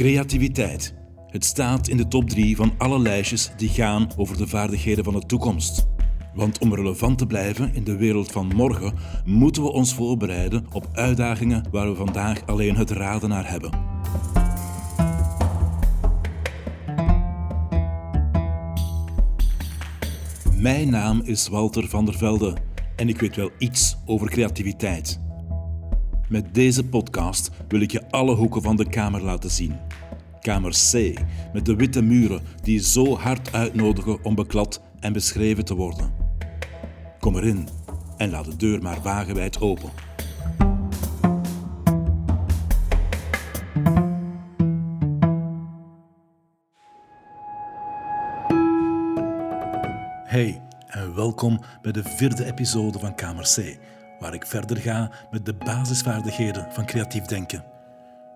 Creativiteit. Het staat in de top 3 van alle lijstjes die gaan over de vaardigheden van de toekomst. Want om relevant te blijven in de wereld van morgen, moeten we ons voorbereiden op uitdagingen waar we vandaag alleen het raden naar hebben. Mijn naam is Walter van der Velde en ik weet wel iets over creativiteit. Met deze podcast wil ik je alle hoeken van de kamer laten zien. Kamer C, met de witte muren die zo hard uitnodigen om beklad en beschreven te worden. Kom erin en laat de deur maar wagenwijd open. Hey en welkom bij de vierde episode van Kamer C, waar ik verder ga met de basisvaardigheden van creatief denken.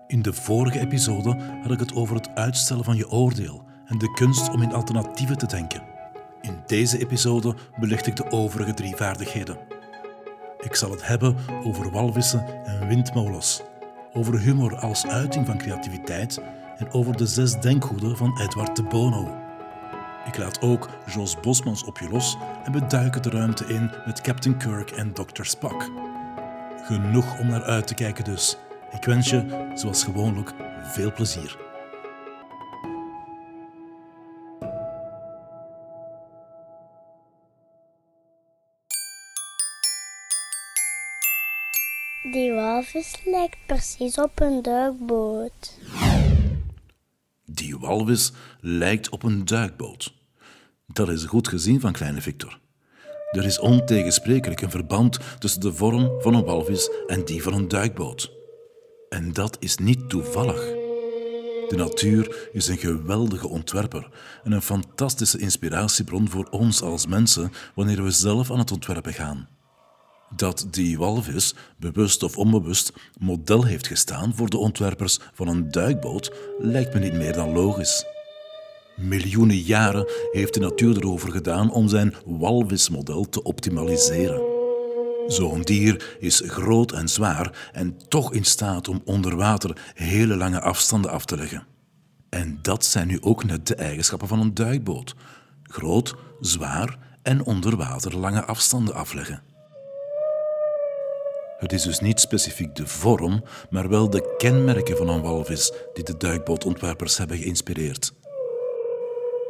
In de vorige episode had ik het over het uitstellen van je oordeel en de kunst om in alternatieven te denken. In deze episode belicht ik de overige drie vaardigheden. Ik zal het hebben over walvissen en windmolens, over humor als uiting van creativiteit en over de zes denkhoeden van Edward de Bono. Ik laat ook Jos Bosmans op je los en we duiken de ruimte in met Captain Kirk en Dr. Spock. Genoeg om naar uit te kijken dus. Ik wens je, zoals gewoonlijk, veel plezier. Die walvis lijkt precies op een duikboot. Die walvis lijkt op een duikboot. Dat is goed gezien van kleine Victor. Er is ontegensprekelijk een verband tussen de vorm van een walvis en die van een duikboot. En dat is niet toevallig. De natuur is een geweldige ontwerper en een fantastische inspiratiebron voor ons als mensen wanneer we zelf aan het ontwerpen gaan. Dat die walvis, bewust of onbewust, model heeft gestaan voor de ontwerpers van een duikboot, lijkt me niet meer dan logisch. Miljoenen jaren heeft de natuur erover gedaan om zijn walvismodel te optimaliseren. Zo'n dier is groot en zwaar en toch in staat om onder water hele lange afstanden af te leggen. En dat zijn nu ook net de eigenschappen van een duikboot: groot, zwaar en onder water lange afstanden afleggen. Het is dus niet specifiek de vorm, maar wel de kenmerken van een walvis die de duikbootontwerpers hebben geïnspireerd.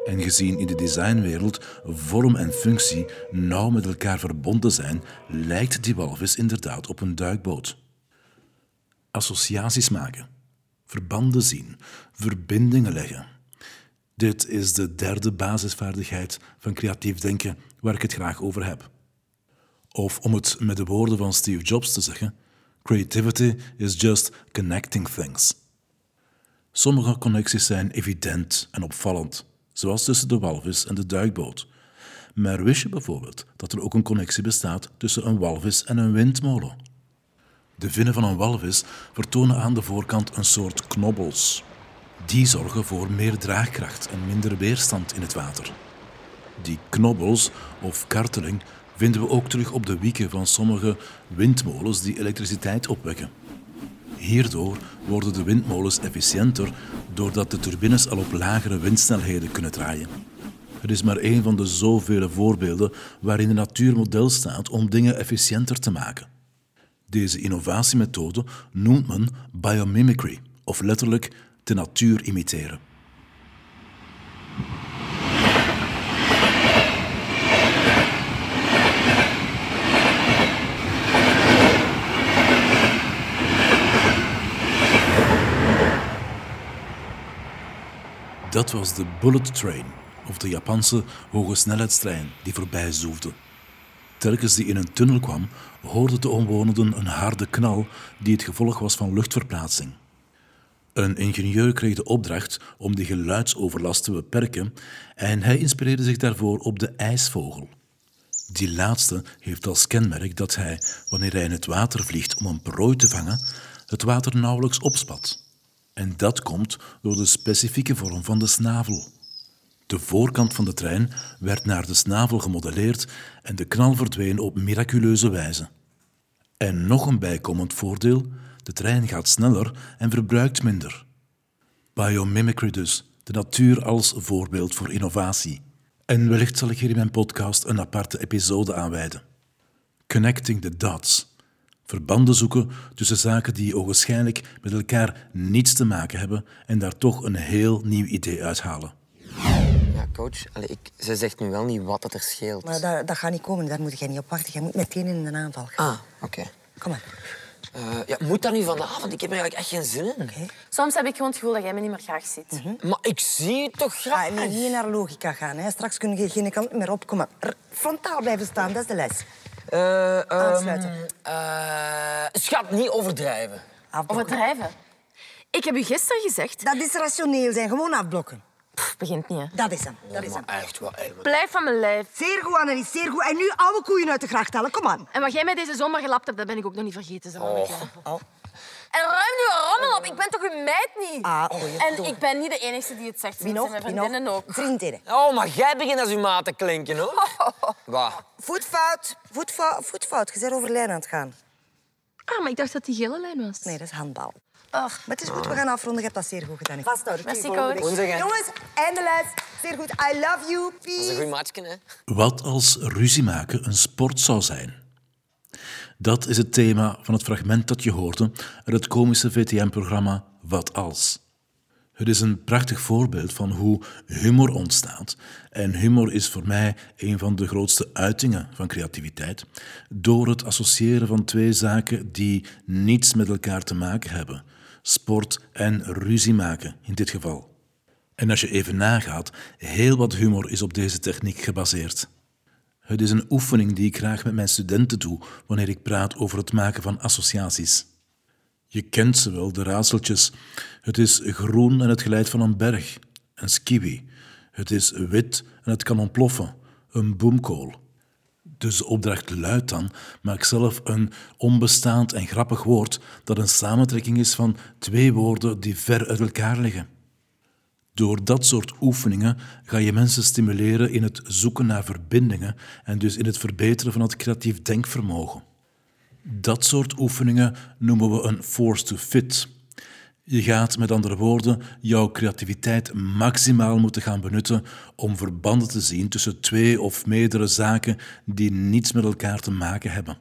En gezien in de designwereld vorm en functie nauw met elkaar verbonden zijn, lijkt die walvis inderdaad op een duikboot. Associaties maken, verbanden zien, verbindingen leggen. Dit is de derde basisvaardigheid van creatief denken waar ik het graag over heb. Of om het met de woorden van Steve Jobs te zeggen: Creativity is just connecting things. Sommige connecties zijn evident en opvallend, zoals tussen de walvis en de duikboot. Maar wist je bijvoorbeeld dat er ook een connectie bestaat tussen een walvis en een windmolen? De vinnen van een walvis vertonen aan de voorkant een soort knobbels. Die zorgen voor meer draagkracht en minder weerstand in het water. Die knobbels, of karteling, vinden we ook terug op de wieken van sommige windmolens die elektriciteit opwekken. Hierdoor worden de windmolens efficiënter doordat de turbines al op lagere windsnelheden kunnen draaien. Het is maar een van de zoveel voorbeelden waarin de natuur model staat om dingen efficiënter te maken. Deze innovatiemethode noemt men biomimicry, of letterlijk de natuur imiteren. Dat was de Bullet Train, of de Japanse hoge snelheidstrein die voorbij zoefde. Telkens die in een tunnel kwam, hoorden de omwonenden een harde knal die het gevolg was van luchtverplaatsing. Een ingenieur kreeg de opdracht om die geluidsoverlast te beperken en hij inspireerde zich daarvoor op de ijsvogel. Die laatste heeft als kenmerk dat hij, wanneer hij in het water vliegt om een prooi te vangen, het water nauwelijks opspat. En dat komt door de specifieke vorm van de snavel. De voorkant van de trein werd naar de snavel gemodelleerd en de knal verdween op miraculeuze wijze. En nog een bijkomend voordeel: de trein gaat sneller en verbruikt minder. Biomimicry dus, de natuur als voorbeeld voor innovatie. En wellicht zal ik hier in mijn podcast een aparte episode aanwijden. Connecting the dots. Verbanden zoeken tussen zaken die ogenschijnlijk met elkaar niets te maken hebben en daar toch een heel nieuw idee uithalen. Ja, coach, allee, ik, ze zegt nu wel niet wat het er scheelt. Maar dat, dat gaat niet komen, daar moet jij niet op wachten. Jij moet meteen in de aanval gaan. Ah, oké. Kom maar. Eh, ja, moet dat nu vanavond? Ik heb er eigenlijk echt geen zin in. Soms heb ik gewoon het gevoel dat jij me niet meer graag ziet. Maar ik zie je toch graag. nu niet naar logica gaan. Hè. Straks kun je geen kant meer op. Kom maar. Frontaal blijven staan, dat is de les. Eh, ehm, Aansluiten. eh, schat, niet overdrijven. Afblokken. Overdrijven. Ik heb u gisteren gezegd... Dat is rationeel zijn, gewoon afblokken. Pff, begint niet, hè. Dat is hem, dat is hem. Echt wel, echt. Blijf van mijn lijf. Zeer goed, Annelies, zeer goed. En nu oude koeien uit de gracht halen, kom aan. En wat jij mij deze zomer gelapt hebt, dat ben ik ook nog niet vergeten. Maar. Oh. Oh. En een rommel op. Ik ben toch uw meid niet? Ah, oh, en door. ik ben niet de enige die het zegt. Wie nog? mijn vriendinnen ook. Vriendinnen. Oh, maar jij begint als uw maat te klinken, hoor. Waar? Voetfout, voetfout, voetfout. Je bent over lijn aan het gaan. Ah, maar ik dacht dat die gele lijn was. Nee, dat is handbal. Ach. Maar het is goed, we gaan afronden. Je hebt dat zeer goed gedaan. Vasthouden. Merci, Volgende coach. Jongens, einde les. Zeer goed. I love you. Dat is een Peace. goed hè? Wat als ruzie maken een sport zou zijn? Dat is het thema van het fragment dat je hoorde uit het komische VTM-programma Wat als. Het is een prachtig voorbeeld van hoe humor ontstaat. En humor is voor mij een van de grootste uitingen van creativiteit. Door het associëren van twee zaken die niets met elkaar te maken hebben: sport en ruzie maken in dit geval. En als je even nagaat, heel wat humor is op deze techniek gebaseerd. Het is een oefening die ik graag met mijn studenten doe wanneer ik praat over het maken van associaties. Je kent ze wel, de raadseltjes. Het is groen en het glijdt van een berg, een skiwi. Het is wit en het kan ontploffen, een boomkool. Dus de opdracht luidt dan, maak zelf een onbestaand en grappig woord dat een samentrekking is van twee woorden die ver uit elkaar liggen. Door dat soort oefeningen ga je mensen stimuleren in het zoeken naar verbindingen en dus in het verbeteren van het creatief denkvermogen. Dat soort oefeningen noemen we een force to fit. Je gaat met andere woorden jouw creativiteit maximaal moeten gaan benutten om verbanden te zien tussen twee of meerdere zaken die niets met elkaar te maken hebben.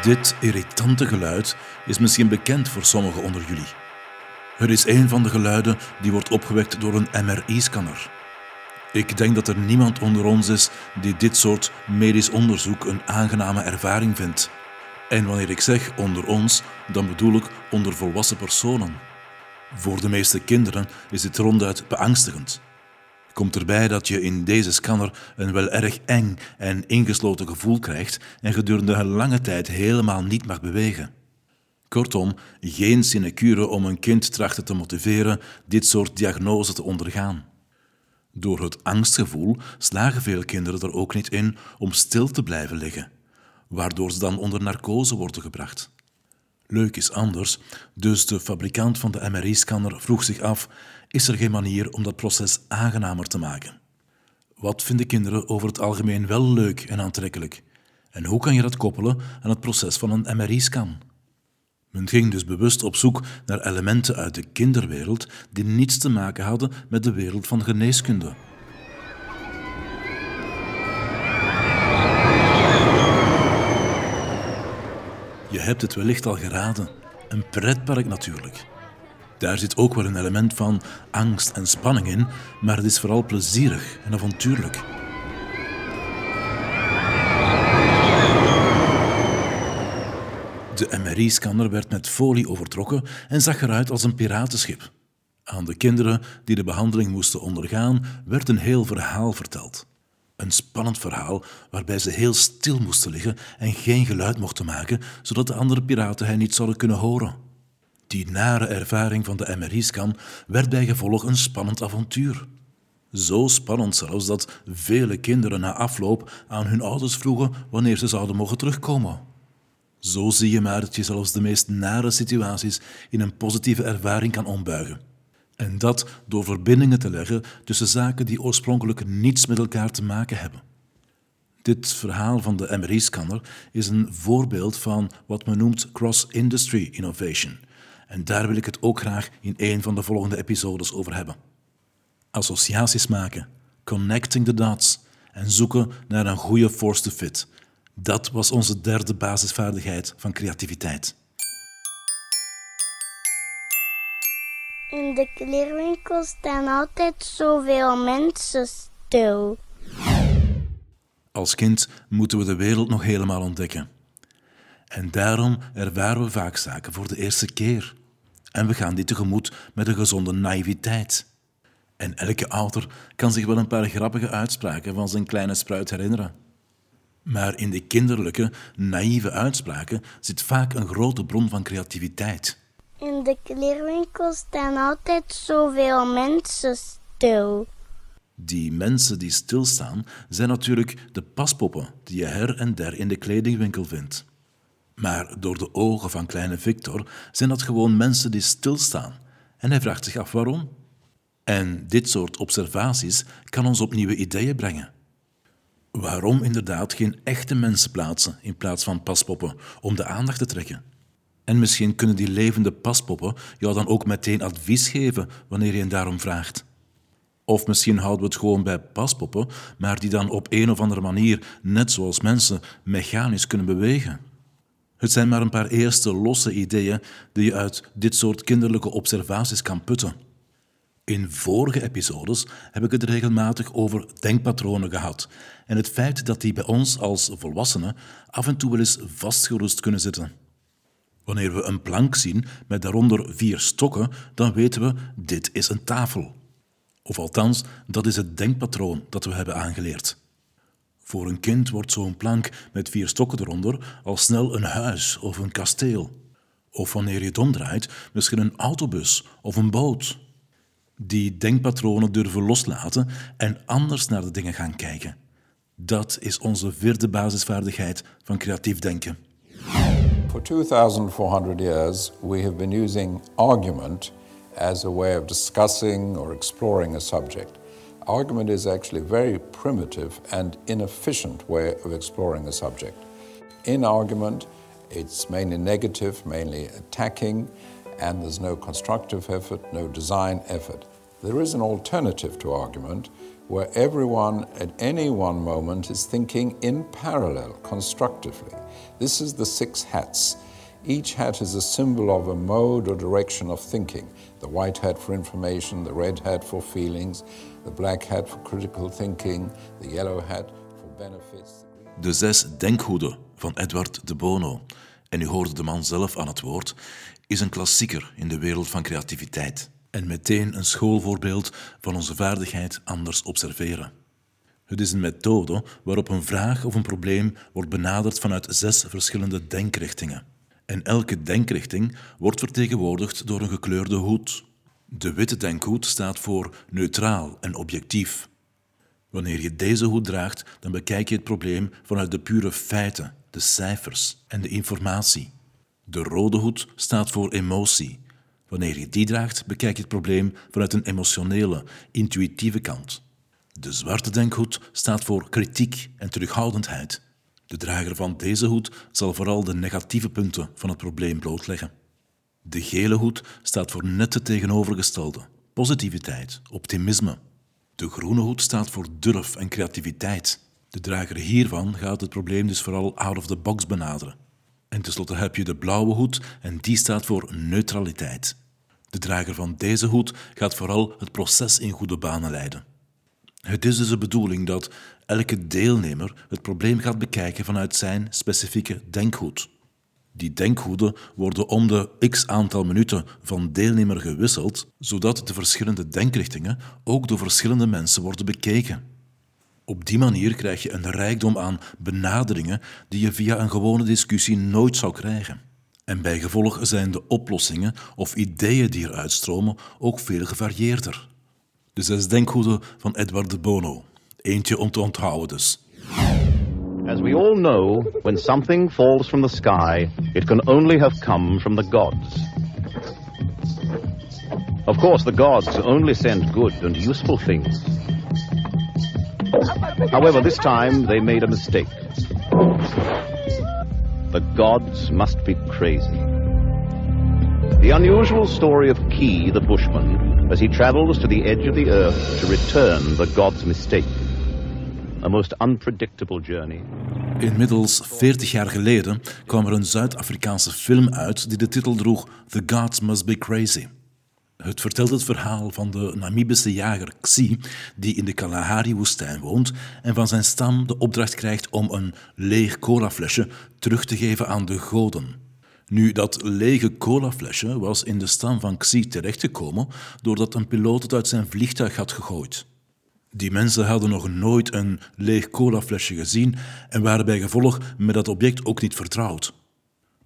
Dit irritante geluid is misschien bekend voor sommigen onder jullie. Het is een van de geluiden die wordt opgewekt door een MRI-scanner. Ik denk dat er niemand onder ons is die dit soort medisch onderzoek een aangename ervaring vindt. En wanneer ik zeg onder ons, dan bedoel ik onder volwassen personen. Voor de meeste kinderen is dit ronduit beangstigend. Komt erbij dat je in deze scanner een wel erg eng en ingesloten gevoel krijgt en gedurende een lange tijd helemaal niet mag bewegen. Kortom, geen sinecure om een kind trachten te motiveren dit soort diagnose te ondergaan. Door het angstgevoel slagen veel kinderen er ook niet in om stil te blijven liggen, waardoor ze dan onder narcose worden gebracht. Leuk is anders, dus de fabrikant van de MRI-scanner vroeg zich af: is er geen manier om dat proces aangenamer te maken? Wat vinden kinderen over het algemeen wel leuk en aantrekkelijk? En hoe kan je dat koppelen aan het proces van een MRI-scan? Men ging dus bewust op zoek naar elementen uit de kinderwereld die niets te maken hadden met de wereld van geneeskunde. Je hebt het wellicht al geraden. Een pretpark natuurlijk. Daar zit ook wel een element van angst en spanning in, maar het is vooral plezierig en avontuurlijk. De MRI-scanner werd met folie overtrokken en zag eruit als een piratenschip. Aan de kinderen die de behandeling moesten ondergaan, werd een heel verhaal verteld. Een spannend verhaal waarbij ze heel stil moesten liggen en geen geluid mochten maken, zodat de andere piraten hen niet zouden kunnen horen. Die nare ervaring van de MRI-scan werd bij gevolg een spannend avontuur. Zo spannend zelfs dat vele kinderen na afloop aan hun ouders vroegen wanneer ze zouden mogen terugkomen. Zo zie je maar dat je zelfs de meest nare situaties in een positieve ervaring kan ombuigen. En dat door verbindingen te leggen tussen zaken die oorspronkelijk niets met elkaar te maken hebben. Dit verhaal van de MRI-scanner is een voorbeeld van wat men noemt cross-industry innovation. En daar wil ik het ook graag in een van de volgende episodes over hebben. Associaties maken, connecting the dots en zoeken naar een goede force to fit. Dat was onze derde basisvaardigheid van creativiteit. In de kleerwinkel staan altijd zoveel mensen stil. Als kind moeten we de wereld nog helemaal ontdekken. En daarom ervaren we vaak zaken voor de eerste keer. En we gaan die tegemoet met een gezonde naïviteit. En elke ouder kan zich wel een paar grappige uitspraken van zijn kleine spruit herinneren. Maar in de kinderlijke, naïeve uitspraken zit vaak een grote bron van creativiteit. In de kleerwinkel staan altijd zoveel mensen stil. Die mensen die stilstaan zijn natuurlijk de paspoppen die je her en der in de kledingwinkel vindt. Maar door de ogen van kleine Victor zijn dat gewoon mensen die stilstaan. En hij vraagt zich af waarom. En dit soort observaties kan ons op nieuwe ideeën brengen. Waarom inderdaad geen echte mensen plaatsen in plaats van paspoppen om de aandacht te trekken? En misschien kunnen die levende paspoppen jou dan ook meteen advies geven wanneer je hen daarom vraagt. Of misschien houden we het gewoon bij paspoppen, maar die dan op een of andere manier, net zoals mensen, mechanisch kunnen bewegen. Het zijn maar een paar eerste losse ideeën die je uit dit soort kinderlijke observaties kan putten. In vorige episodes heb ik het regelmatig over denkpatronen gehad en het feit dat die bij ons als volwassenen af en toe wel eens vastgeroest kunnen zitten. Wanneer we een plank zien met daaronder vier stokken, dan weten we dit is een tafel. Of althans, dat is het denkpatroon dat we hebben aangeleerd. Voor een kind wordt zo'n plank met vier stokken eronder al snel een huis of een kasteel. Of wanneer je het omdraait, misschien een autobus of een boot. Die denkpatronen durven loslaten en anders naar de dingen gaan kijken. Dat is onze vierde basisvaardigheid van creatief denken. For 2,400 years, we have been using argument as a way of discussing or exploring a subject. Argument is actually a very primitive and inefficient way of exploring a subject. In argument, it's mainly negative, mainly attacking, and there's no constructive effort, no design effort. There is an alternative to argument where everyone at any one moment is thinking in parallel, constructively. This is the six hats. Each hat is a symbol of a mode or direction of thinking. The white hat for information, the red hat for feelings, the black hat for critical thinking, the yellow hat for benefits. De zes denkhoeden van Edward de Bono, en u hoorde de man zelf aan het woord, is een klassieker in de wereld van creativiteit. En meteen een schoolvoorbeeld van onze vaardigheid anders observeren. Het is een methode waarop een vraag of een probleem wordt benaderd vanuit zes verschillende denkrichtingen. En elke denkrichting wordt vertegenwoordigd door een gekleurde hoed. De witte denkhoed staat voor neutraal en objectief. Wanneer je deze hoed draagt, dan bekijk je het probleem vanuit de pure feiten, de cijfers en de informatie. De rode hoed staat voor emotie. Wanneer je die draagt, bekijk je het probleem vanuit een emotionele, intuïtieve kant. De zwarte denkhoed staat voor kritiek en terughoudendheid. De drager van deze hoed zal vooral de negatieve punten van het probleem blootleggen. De gele hoed staat voor net tegenovergestelde: positiviteit, optimisme. De groene hoed staat voor durf en creativiteit. De drager hiervan gaat het probleem dus vooral out of the box benaderen. En tenslotte heb je de blauwe hoed en die staat voor neutraliteit. De drager van deze hoed gaat vooral het proces in goede banen leiden. Het is dus de bedoeling dat elke deelnemer het probleem gaat bekijken vanuit zijn specifieke denkhoed. Die denkhoeden worden om de x aantal minuten van deelnemer gewisseld, zodat de verschillende denkrichtingen ook door verschillende mensen worden bekeken. Op die manier krijg je een rijkdom aan benaderingen die je via een gewone discussie nooit zou krijgen. En bij gevolg zijn de oplossingen of ideeën die eruit stromen ook veel gevarieerder. De zes denkhoeden van Edward de Bono. Eentje om te onthouden dus. As we all know, when something falls from the sky, it can only have come from the gods. Of course, the gods only send good and useful things. However, this time they made a mistake. The gods must be crazy. The unusual story of Key the Bushman as he travels to the edge of the earth to return the god's mistake. A most unpredictable journey. Inmiddels 40 jaar geleden kwam er een Zuid-Afrikaanse film uit die de titel droeg The Gods Must Be Crazy. Het vertelt het verhaal van de Namibische jager Xi, die in de Kalahari-woestijn woont en van zijn stam de opdracht krijgt om een leeg colaflesje terug te geven aan de goden. Nu, dat lege colaflesje was in de stam van Xi terechtgekomen doordat een piloot het uit zijn vliegtuig had gegooid. Die mensen hadden nog nooit een leeg colaflesje gezien en waren bij gevolg met dat object ook niet vertrouwd.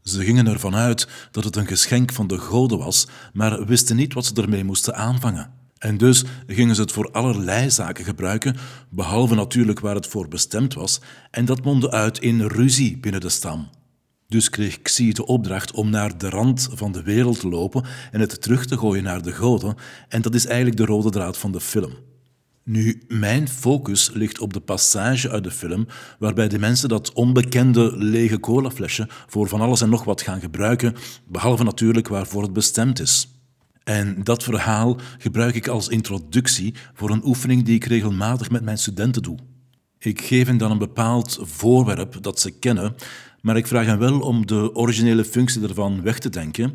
Ze gingen ervan uit dat het een geschenk van de goden was, maar wisten niet wat ze ermee moesten aanvangen. En dus gingen ze het voor allerlei zaken gebruiken, behalve natuurlijk waar het voor bestemd was, en dat mondde uit in ruzie binnen de stam. Dus kreeg Xi de opdracht om naar de rand van de wereld te lopen en het terug te gooien naar de goden, en dat is eigenlijk de rode draad van de film. Nu, mijn focus ligt op de passage uit de film waarbij de mensen dat onbekende lege colaflesje voor van alles en nog wat gaan gebruiken, behalve natuurlijk waarvoor het bestemd is. En dat verhaal gebruik ik als introductie voor een oefening die ik regelmatig met mijn studenten doe. Ik geef hen dan een bepaald voorwerp dat ze kennen, maar ik vraag hen wel om de originele functie ervan weg te denken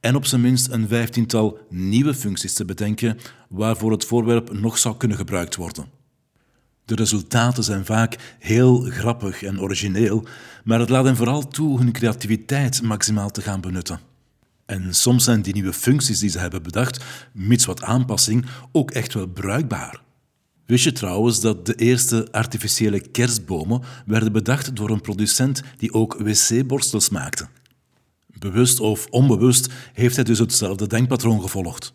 en op zijn minst een vijftiental nieuwe functies te bedenken waarvoor het voorwerp nog zou kunnen gebruikt worden. De resultaten zijn vaak heel grappig en origineel, maar het laat hen vooral toe hun creativiteit maximaal te gaan benutten. En soms zijn die nieuwe functies die ze hebben bedacht, mits wat aanpassing, ook echt wel bruikbaar. Wist je trouwens dat de eerste artificiële kerstbomen werden bedacht door een producent die ook wc-borstels maakte? Bewust of onbewust heeft hij dus hetzelfde denkpatroon gevolgd.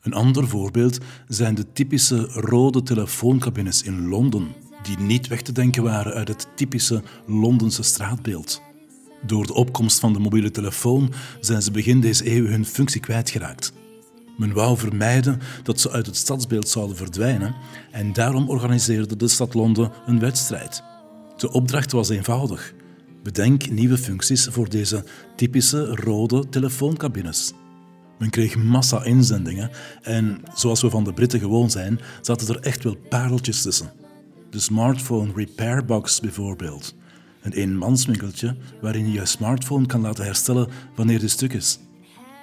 Een ander voorbeeld zijn de typische rode telefooncabines in Londen, die niet weg te denken waren uit het typische Londense straatbeeld. Door de opkomst van de mobiele telefoon zijn ze begin deze eeuw hun functie kwijtgeraakt. Men wou vermijden dat ze uit het stadsbeeld zouden verdwijnen en daarom organiseerde de stad Londen een wedstrijd. De opdracht was eenvoudig. Bedenk nieuwe functies voor deze typische rode telefooncabines. Men kreeg massa inzendingen en, zoals we van de Britten gewoon zijn, zaten er echt wel pareltjes tussen. De smartphone repair box bijvoorbeeld. Een eenmanswinkeltje waarin je je smartphone kan laten herstellen wanneer die stuk is.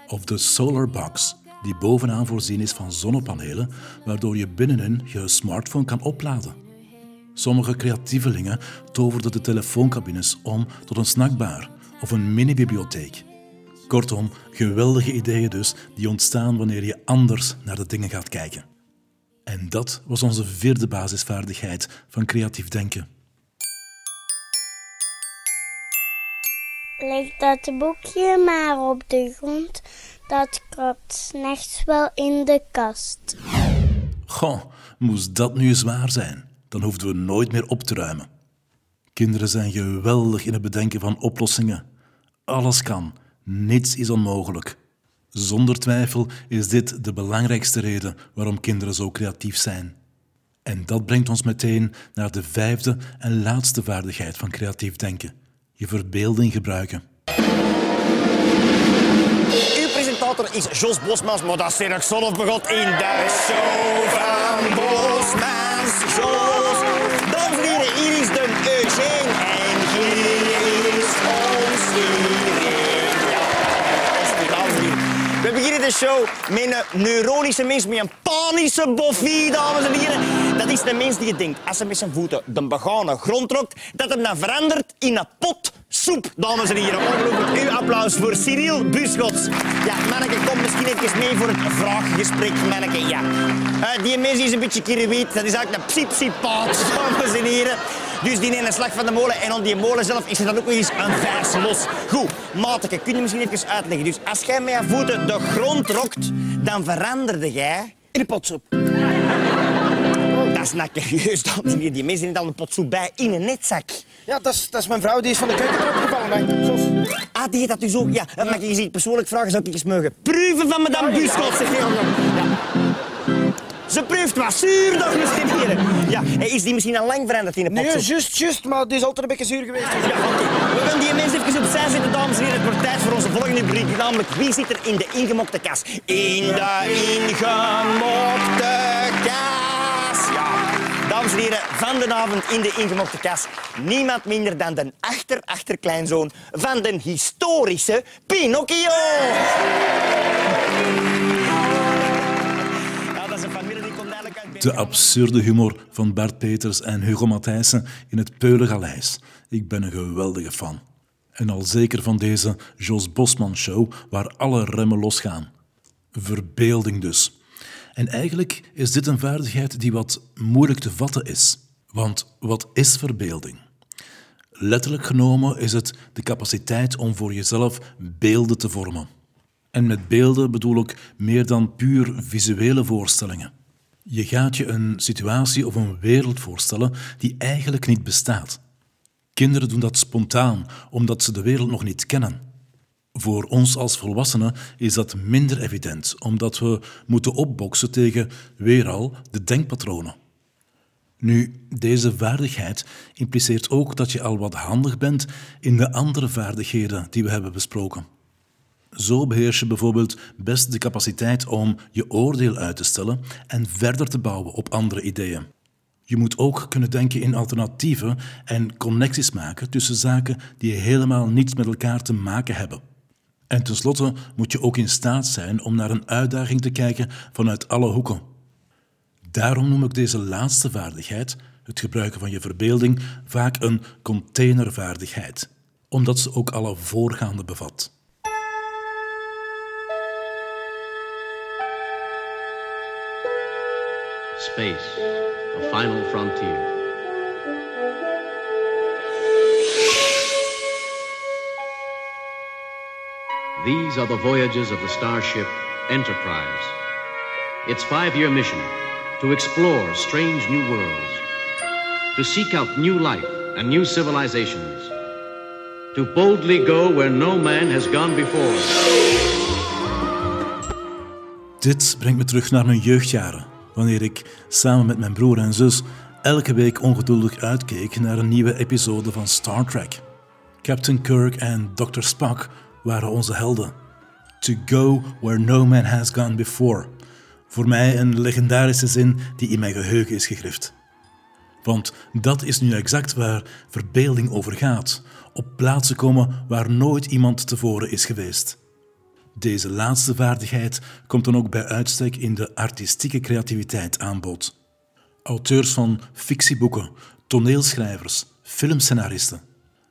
Of de solar box, die bovenaan voorzien is van zonnepanelen, waardoor je binnenin je smartphone kan opladen. Sommige creatievelingen toverden de telefooncabines om tot een snackbar of een mini-bibliotheek. Kortom, geweldige ideeën dus die ontstaan wanneer je anders naar de dingen gaat kijken. En dat was onze vierde basisvaardigheid van creatief denken. Leg dat boekje maar op de grond. Dat kropt s'nachts wel in de kast. Goh, moest dat nu zwaar zijn? Dan hoefden we nooit meer op te ruimen. Kinderen zijn geweldig in het bedenken van oplossingen. Alles kan, niets is onmogelijk. Zonder twijfel is dit de belangrijkste reden waarom kinderen zo creatief zijn. En dat brengt ons meteen naar de vijfde en laatste vaardigheid van creatief denken: je verbeelding gebruiken. Uw presentator is Jos Bosmans, maar dat is of begot in de show van Bosmans. Jos, show een neuronische mens, met een panische boffie, dames en heren. Dat is de mens die je denkt, als hij met zijn voeten de begane grond trokt, dat hem dan verandert in een pot soep, dames en heren. Ongelooflijk. Uw applaus voor Cyril Buschots. Ja, manneke, kom misschien even mee voor het vraaggesprek, manneke. Ja. Eh, die mens is een beetje kiriwiet. Dat is eigenlijk een psypsypaat, dames en heren. Dus die neemt een slag van de molen en op die molen zelf is er dan ook nog eens een vers los. Goed, mateke, kun je misschien even uitleggen? Dus als jij met je voeten de grond rokt, dan veranderde jij in een potsoep. Dat is nakkerieus, dames en heren. Die mensen al een potsoep bij in een netzak. Ja, dat is, dat is mijn vrouw, die is van de keuken erop gevallen. Hè. Sos. Ah, die heet dat dus ook? Ja, dat mag je zich persoonlijk vragen. Zou ik eens mogen proeven van madame Buskot? Zeg je Ja. Ze proeft wat zuur, dames en heren. Ja, is die misschien al lang veranderd in de pot? Nee, juist, juist, maar die is altijd een beetje zuur geweest. Ja, oké. We gaan die mensen even opzij zetten, dames en heren. Het wordt tijd voor onze volgende rubriek, namelijk wie zit er in de ingemokte kas? In de ingemokte kas. Ja, dames en heren, van de avond in de ingemokte kas. Niemand minder dan de achter-achterkleinzoon van de historische Pinocchio. Ja, dat is een familie De absurde humor van Bart Peters en Hugo Matthijssen in het Peulengaleis. Ik ben een geweldige fan. En al zeker van deze Jos Bosman show waar alle remmen losgaan. Verbeelding dus. En eigenlijk is dit een vaardigheid die wat moeilijk te vatten is. Want wat is verbeelding? Letterlijk genomen is het de capaciteit om voor jezelf beelden te vormen. En met beelden bedoel ik meer dan puur visuele voorstellingen. Je gaat je een situatie of een wereld voorstellen die eigenlijk niet bestaat. Kinderen doen dat spontaan, omdat ze de wereld nog niet kennen. Voor ons als volwassenen is dat minder evident, omdat we moeten opboksen tegen, weer al, de denkpatronen. Nu, deze vaardigheid impliceert ook dat je al wat handig bent in de andere vaardigheden die we hebben besproken. Zo beheers je bijvoorbeeld best de capaciteit om je oordeel uit te stellen en verder te bouwen op andere ideeën. Je moet ook kunnen denken in alternatieven en connecties maken tussen zaken die helemaal niets met elkaar te maken hebben. En tenslotte moet je ook in staat zijn om naar een uitdaging te kijken vanuit alle hoeken. Daarom noem ik deze laatste vaardigheid, het gebruiken van je verbeelding, vaak een containervaardigheid, omdat ze ook alle voorgaande bevat. Space, the final frontier. These are the voyages of the starship Enterprise. Its five year mission to explore strange new worlds, to seek out new life and new civilizations, to boldly go where no man has gone before. Dit brengt me terug naar mijn jeugdjaren, wanneer ik samen met mijn broer en zus elke week ongeduldig uitkeek naar een nieuwe episode van Star Trek. Captain Kirk en Dr. Spock waren onze helden. To go where no man has gone before. Voor mij een legendarische zin die in mijn geheugen is gegrift. Want dat is nu exact waar verbeelding over gaat. Op plaatsen komen waar nooit iemand tevoren is geweest. Deze laatste vaardigheid komt dan ook bij uitstek in de artistieke creativiteit aan bod. Auteurs van fictieboeken, toneelschrijvers, filmscenaristen,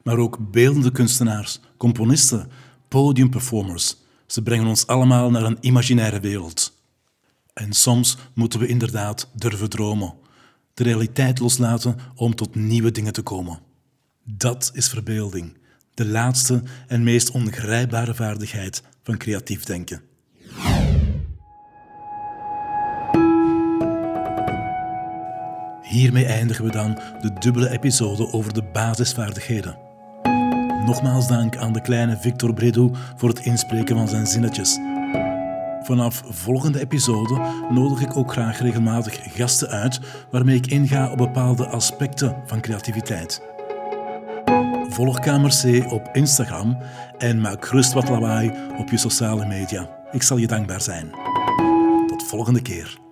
maar ook beeldende kunstenaars, componisten, podiumperformers. Ze brengen ons allemaal naar een imaginaire wereld. En soms moeten we inderdaad durven dromen, de realiteit loslaten om tot nieuwe dingen te komen. Dat is verbeelding, de laatste en meest ongrijpbare vaardigheid creatief denken. Hiermee eindigen we dan de dubbele episode over de basisvaardigheden. Nogmaals dank aan de kleine Victor Bredoux voor het inspreken van zijn zinnetjes. Vanaf volgende episode nodig ik ook graag regelmatig gasten uit waarmee ik inga op bepaalde aspecten van creativiteit. Volg Kamer C op Instagram en maak gerust wat lawaai op je sociale media. Ik zal je dankbaar zijn. Tot volgende keer.